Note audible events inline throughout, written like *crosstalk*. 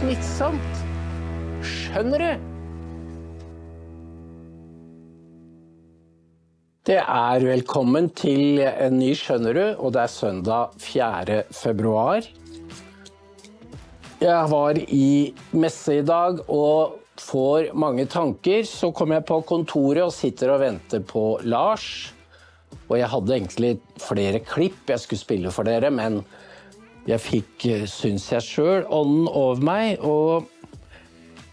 Smittsomt. Skjønner du? Det er velkommen til en ny Skjønner du, og det er søndag 4. februar. Jeg var i messe i dag og får mange tanker. Så kommer jeg på kontoret og sitter og venter på Lars. Og jeg hadde egentlig flere klipp jeg skulle spille for dere, men jeg fikk, syns jeg sjøl, ånden over meg, og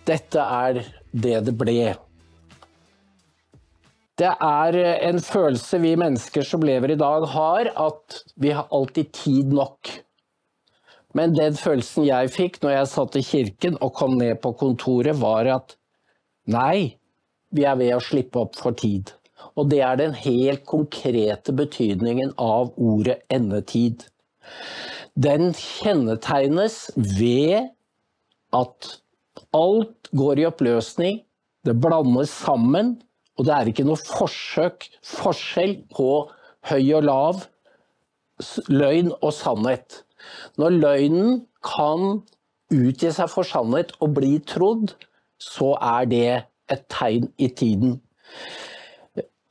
dette er det det ble. Det er en følelse vi mennesker som lever i dag har, at vi har alltid tid nok. Men den følelsen jeg fikk når jeg satt i kirken og kom ned på kontoret, var at nei, vi er ved å slippe opp for tid. Og det er den helt konkrete betydningen av ordet endetid. Den kjennetegnes ved at alt går i oppløsning, det blandes sammen, og det er ikke noe forsøk, forskjell på høy og lav, løgn og sannhet. Når løgnen kan utgi seg for sannhet og bli trodd, så er det et tegn i tiden.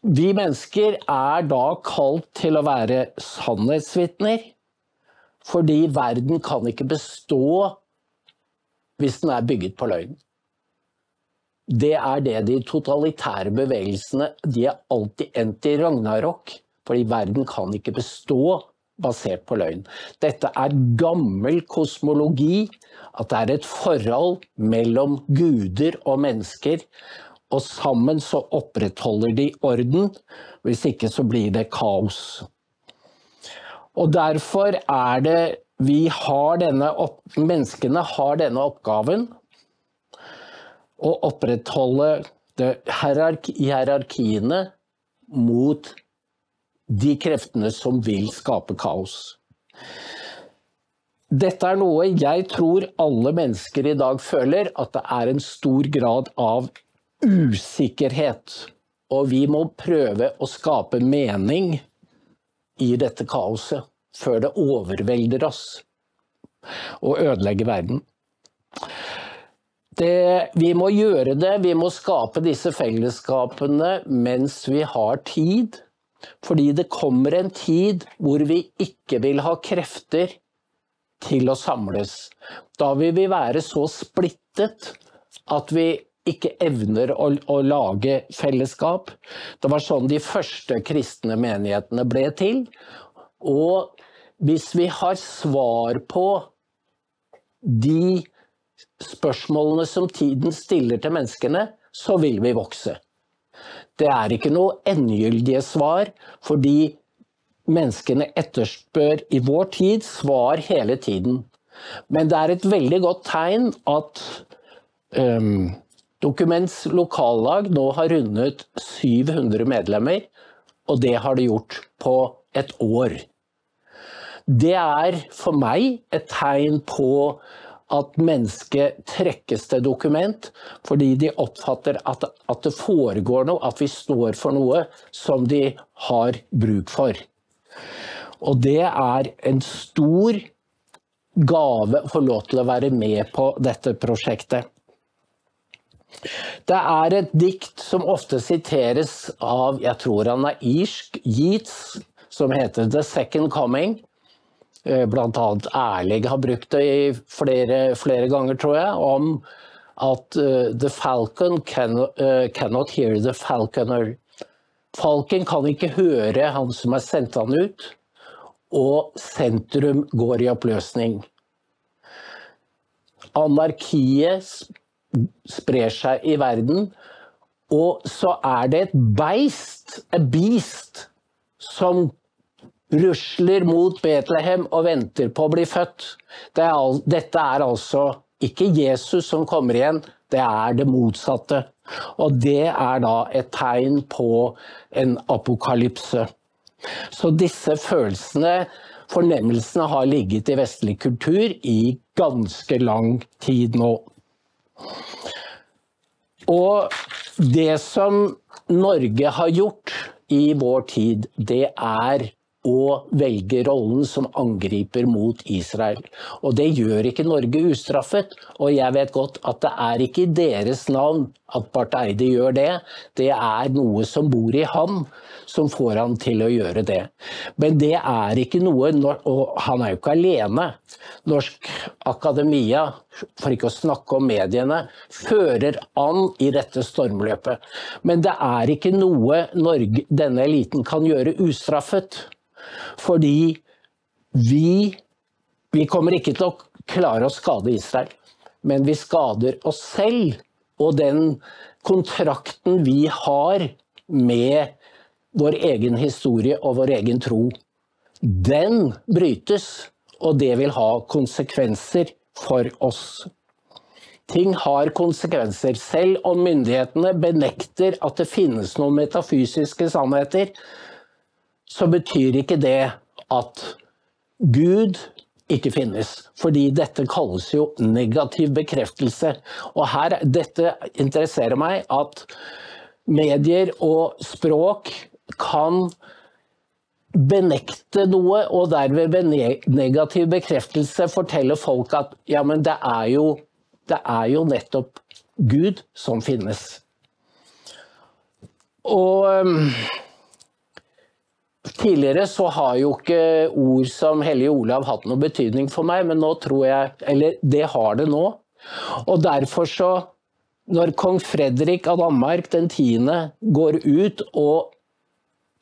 Vi mennesker er da kalt til å være sannhetsvitner, fordi verden kan ikke bestå hvis den er bygget på løgn. Det er det de totalitære bevegelsene De er alltid endt i ragnarok, fordi verden kan ikke bestå basert på løgn. Dette er gammel kosmologi, at det er et forhold mellom guder og mennesker. Og sammen så opprettholder de orden, hvis ikke så blir det kaos. Og derfor er det vi har denne opp, Menneskene har denne oppgaven å opprettholde hierarki, hierarkiene mot de kreftene som vil skape kaos. Dette er noe jeg tror alle mennesker i dag føler, at det er en stor grad av usikkerhet. Og vi må prøve å skape mening i dette kaoset før det overvelder oss og ødelegger verden. Det, vi må gjøre det, vi må skape disse fellesskapene mens vi har tid. Fordi det kommer en tid hvor vi ikke vil ha krefter til å samles. Da vil vi være så splittet at vi ikke evner å, å, lage fellesskap. Det var sånn de første kristne menighetene ble til. Og hvis vi har svar på de spørsmålene som tiden stiller til menneskene, så vil vi vokse. Det er ikke noe endegyldige svar, fordi menneskene etterspør i vår tid svar hele tiden. Men det er et veldig godt tegn at um, Dokuments lokallag nå har rundet 700 medlemmer, og det har de gjort på et år. Det er for meg et tegn på at mennesket trekkes til dokument fordi de oppfatter at, at, det foregår noe, at vi står for noe som de har bruk for. Og det er en stor gave å få lov til å være med på dette prosjektet. Det er et dikt som ofte siteres av, jeg tror han er irsk, Yeats, som heter 'The Second Coming'. Blant Bl.a. Erling har brukt det flere, flere ganger, tror jeg, om at uh, the falcon can, uh, cannot hear the falconer. Falken kan ikke høre han som har sendt han ut, og sentrum går i oppløsning. Anarkiet sprer seg i verden, og så er det et beist, a beast, som rusler mot Betlehem og venter på å bli født. Det er, dette er altså ikke Jesus som kommer igjen, det er det motsatte. Og det er da et tegn på en apokalypse. Så disse følelsene, fornemmelsene, har ligget i vestlig kultur i ganske lang tid nå. Og det som Norge har gjort i vår tid, det er å velge rollen som angriper mot Israel. Og det gjør ikke Norge ustraffet. Og jeg vet godt at det er ikke i deres navn at Barth Eide gjør det. Det er noe som bor i ham som får han til å gjøre det. Men det er ikke noe Og han er jo ikke alene. Norsk Akademia, for ikke å snakke om mediene, fører an i dette stormløpet. Men det er ikke noe Norge, denne eliten kan gjøre ustraffet. Fordi vi, vi kommer ikke til å klare å skade Israel, men vi skader oss selv. Og den kontrakten vi har med vår egen historie og vår egen tro, den brytes. Og det vil ha konsekvenser for oss. Ting har konsekvenser. Selv om myndighetene benekter at det finnes noen metafysiske sannheter, så betyr ikke det at Gud ikke finnes. Fordi dette kalles jo negativ bekreftelse. Og her, dette interesserer meg at medier og språk kan benekte noe, og derved ved negativ bekreftelse fortelle folk at ja, men det er jo, det er jo nettopp Gud som finnes. Og Tidligere så har jo ikke ord som Hellige Olav hatt noe betydning for meg, men nå tror jeg Eller det har det nå. Og derfor så Når kong Fredrik av Danmark den tiende går ut og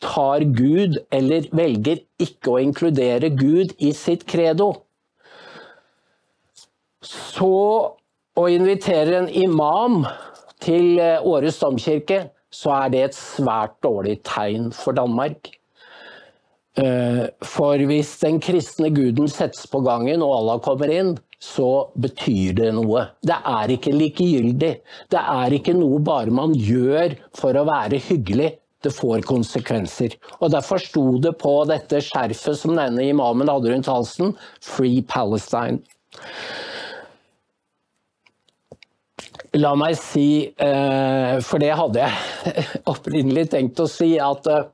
tar Gud, eller velger ikke å inkludere Gud i sitt credo. Så å invitere en imam til eh, Åres domkirke, så er det et svært dårlig tegn for Danmark. Eh, for hvis den kristne guden settes på gangen og Allah kommer inn, så betyr det noe. Det er ikke likegyldig. Det er ikke noe bare man gjør for å være hyggelig det får konsekvenser. Og Derfor sto det på dette skjerfet som denne imamen hadde rundt halsen, 'Free Palestine'. La meg si, eh, for det hadde jeg *laughs* opprinnelig tenkt å si, at eh,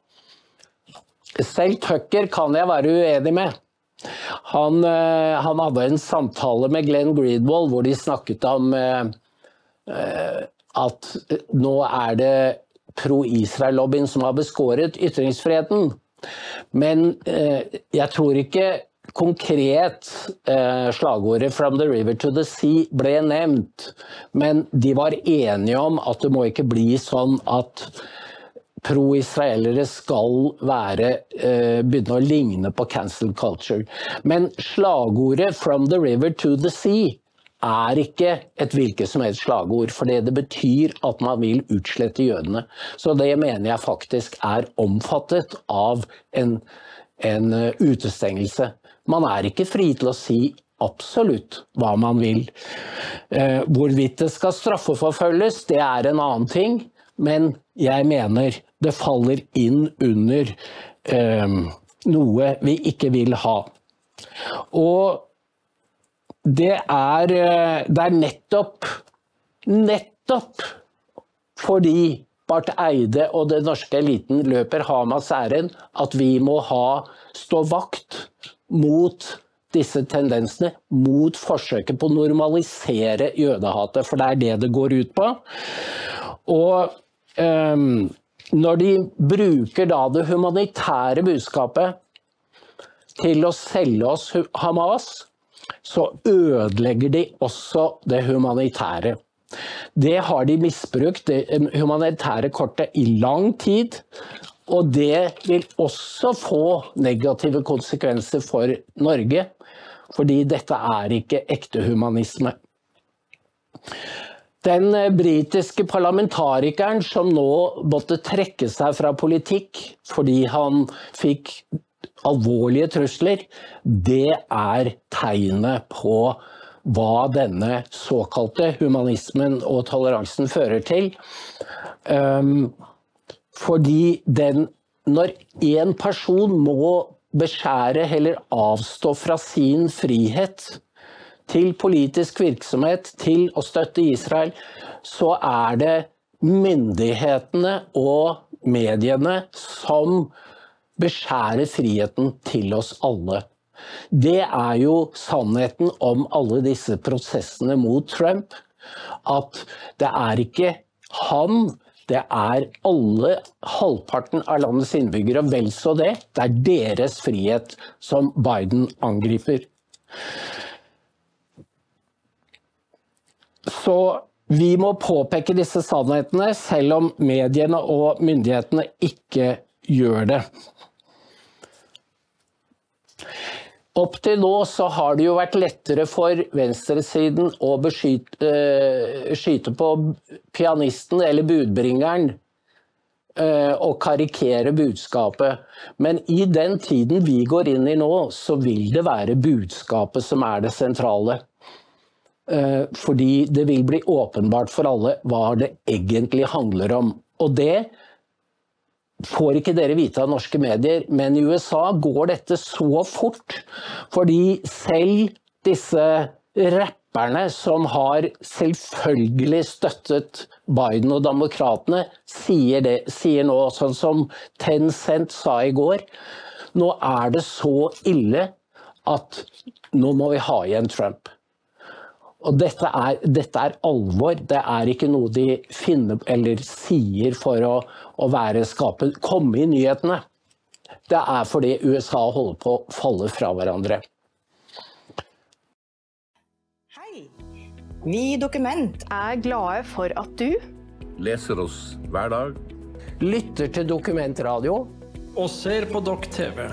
selv Tucker kan jeg være uenig med. Han, eh, han hadde en samtale med Glenn Greedwald hvor de snakket om at nå er det pro-Israel-lobbyen som har beskåret ytringsfriheten. Men eh, jeg tror ikke konkret eh, slagordet 'From the river to the sea' ble nevnt. Men de var enige om at det må ikke bli sånn at pro-israelere skal være, eh, begynne å ligne på cancel culture. Men slagordet 'From the river to the sea' er ikke et hvilket som helst slagord, for det betyr at man vil utslette jødene. Så det mener jeg faktisk er omfattet av en, en uh, utestengelse. Man er ikke fri til å si absolutt hva man vil. Uh, hvorvidt det skal straffeforfølges, det er en annen ting, men jeg mener det faller inn under eh, noe vi ikke vil ha. Og det er, eh, det er nettopp Nettopp fordi Barth Eide og den norske eliten løper Hamas ærend, at vi må ha, stå vakt mot disse tendensene, mot forsøket på å normalisere jødehatet. For det er det det går ut på. Og um, når de bruker da det humanitære budskapet til å selge oss Hamas, så ødelegger de også det humanitære. Det har de misbrukt, det humanitære kortet, i lang tid. Og det vil også få negative konsekvenser for Norge, fordi dette er ikke ekte humanisme. Den britiske parlamentarikeren som nå måtte trekke seg fra politikk fordi han fikk alvorlige trusler, det er tegnet på hva denne såkalte humanismen og toleransen fører til. Um, fordi den Når én person må beskjære eller avstå fra sin frihet til politisk virksomhet, til å støtte Israel, så er det myndighetene og mediene som beskjærer friheten til oss alle. Det er jo sannheten om alle disse prosessene mot Trump. At det er ikke han, det er alle, halvparten av landets innbyggere, og vel så det. Det er deres frihet som Biden angriper. Så vi må påpeke disse sannhetene, selv om mediene og myndighetene ikke gjør det. Opp til nå så har det jo vært lettere for venstresiden å beskyte, uh, skyte på pianisten eller budbringeren uh, og karikere budskapet. Men i den tiden vi går inn i nå, så vil det være budskapet som er det sentrale. Uh, fordi det vil bli åpenbart for alle hva det egentlig handler om. Og det får ikke dere vite av norske medier, men i USA går dette så fort. Fordi selv disse rapperne som har selvfølgelig støttet Biden og demokratene, sier, det, sier nå, sånn som Tencent sa i går, nå er det så ille at nå må vi ha igjen Trump. Og dette er, dette er, alvor. Det er ikke noe de finner eller sier for å, å være skapet. komme i nyhetene. Det er fordi USA holder på å falle fra hverandre. Hei! Vi i Dokument er glade for at du Leser oss hver dag. Lytter til Dokumentradio. Og ser på Dokk TV.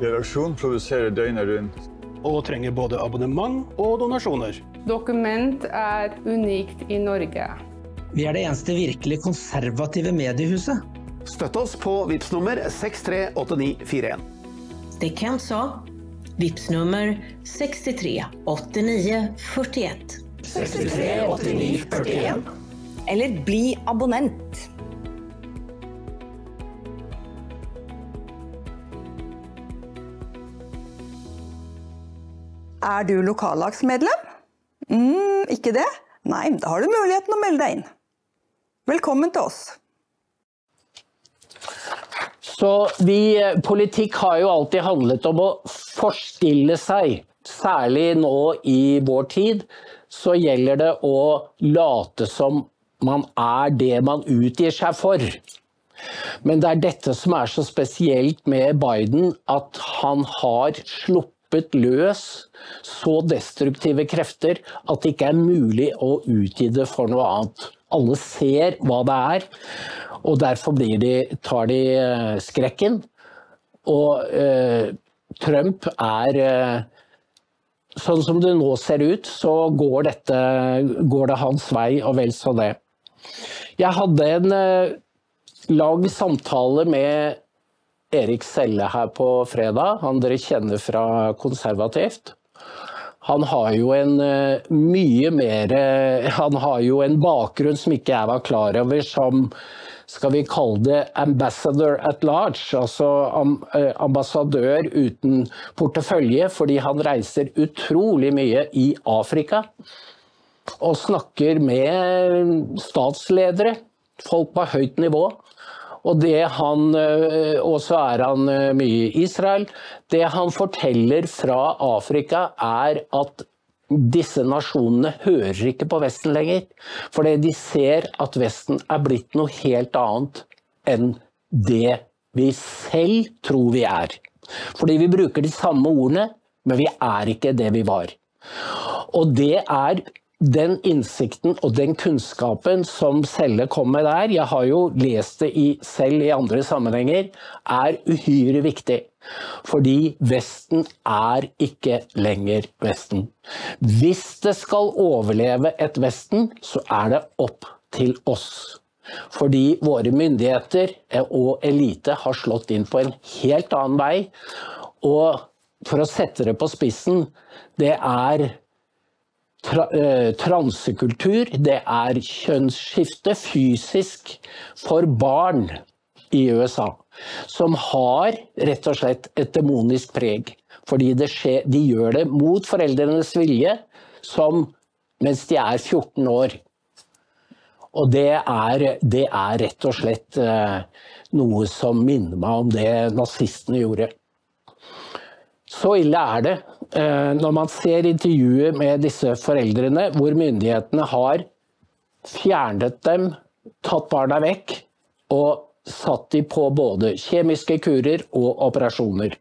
Redaksjonen produserer døgnet rundt. Og trenger både abonnement og donasjoner. Dokument er unikt i Norge. Vi er det eneste virkelig konservative mediehuset. Støtt oss på VIPS nummer 638941. Stikk sa VIPS nummer 638941. 638941. Eller bli abonnent. Er du lokallagsmedlem? Mm, ikke det? Nei, da har du muligheten å melde deg inn. Velkommen til oss. Så vi, politikk har jo alltid handlet om å forstille seg. Særlig nå i vår tid så gjelder det å late som man er det man utgir seg for. Men det er dette som er så spesielt med Biden, at han har sluppet sluppet løs så destruktive krefter at det ikke er mulig å utgi det for noe annet. Alle ser hva det er, og derfor de, tar de eh, skrekken. Og eh, Trump er eh, Sånn som det nå ser ut, så går, dette, går det hans vei, og vel så det. Jeg hadde en eh, lang samtale med Erik Selle her på fredag, han dere kjenner fra Konservativt. Han har jo en eh, mye mer eh, Han har jo en bakgrunn som ikke jeg var klar over, som skal vi kalle det ambassador at large, altså eh, ambassadør uten portefølje, fordi han reiser utrolig mye i Afrika. Og snakker med statsledere, folk på høyt nivå. Og han, eh, og så er han eh, mye i Israel. Det han forteller fra Afrika, er at disse nasjonene hører ikke på Vesten lenger. Fordi de ser at Vesten er blitt noe helt annet enn det vi selv tror vi er. Fordi vi bruker de samme ordene, men vi er ikke det vi var. Og det er den innsikten og den kunnskapen som Selle kom med der, jeg har jo lest det i, selv i andre sammenhenger, er uhyre viktig. Fordi Vesten er ikke lenger Vesten. Hvis det skal overleve et Vesten, så er det opp til oss. Fordi våre myndigheter og elite har slått inn på en helt annen vei. Og for å sette det på spissen, det er tra, eh, transekultur, det er kjønnsskifte fysisk for barn i USA. Som har rett og slett et demonisk preg. Fordi skjer, de gjør det mot foreldrenes vilje som, mens de er 14 år. Og det er, det er rett og slett eh, noe som minner meg om det nazistene gjorde. Så ille er det eh, når man ser intervjuet med disse foreldrene, hvor myndighetene har fjernet dem, tatt barna vekk og satt de på både kjemiske kurer og operasjoner.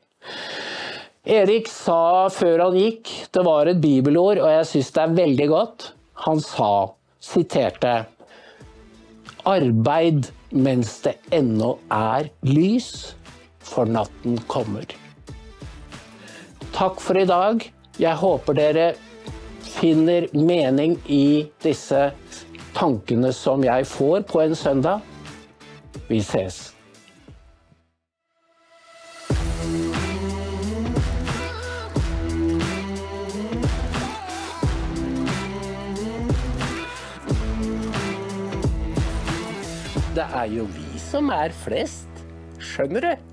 Erik sa før han gikk, det var et bibelord, og jeg syns det er veldig godt. Han sa, siterte Arbeid mens det ennå er lys, for natten kommer. Takk for i dag. Jeg håper dere finner mening i disse tankene som jeg får på en søndag. Vi ses. Det er jo vi som er flest. Skjønner du?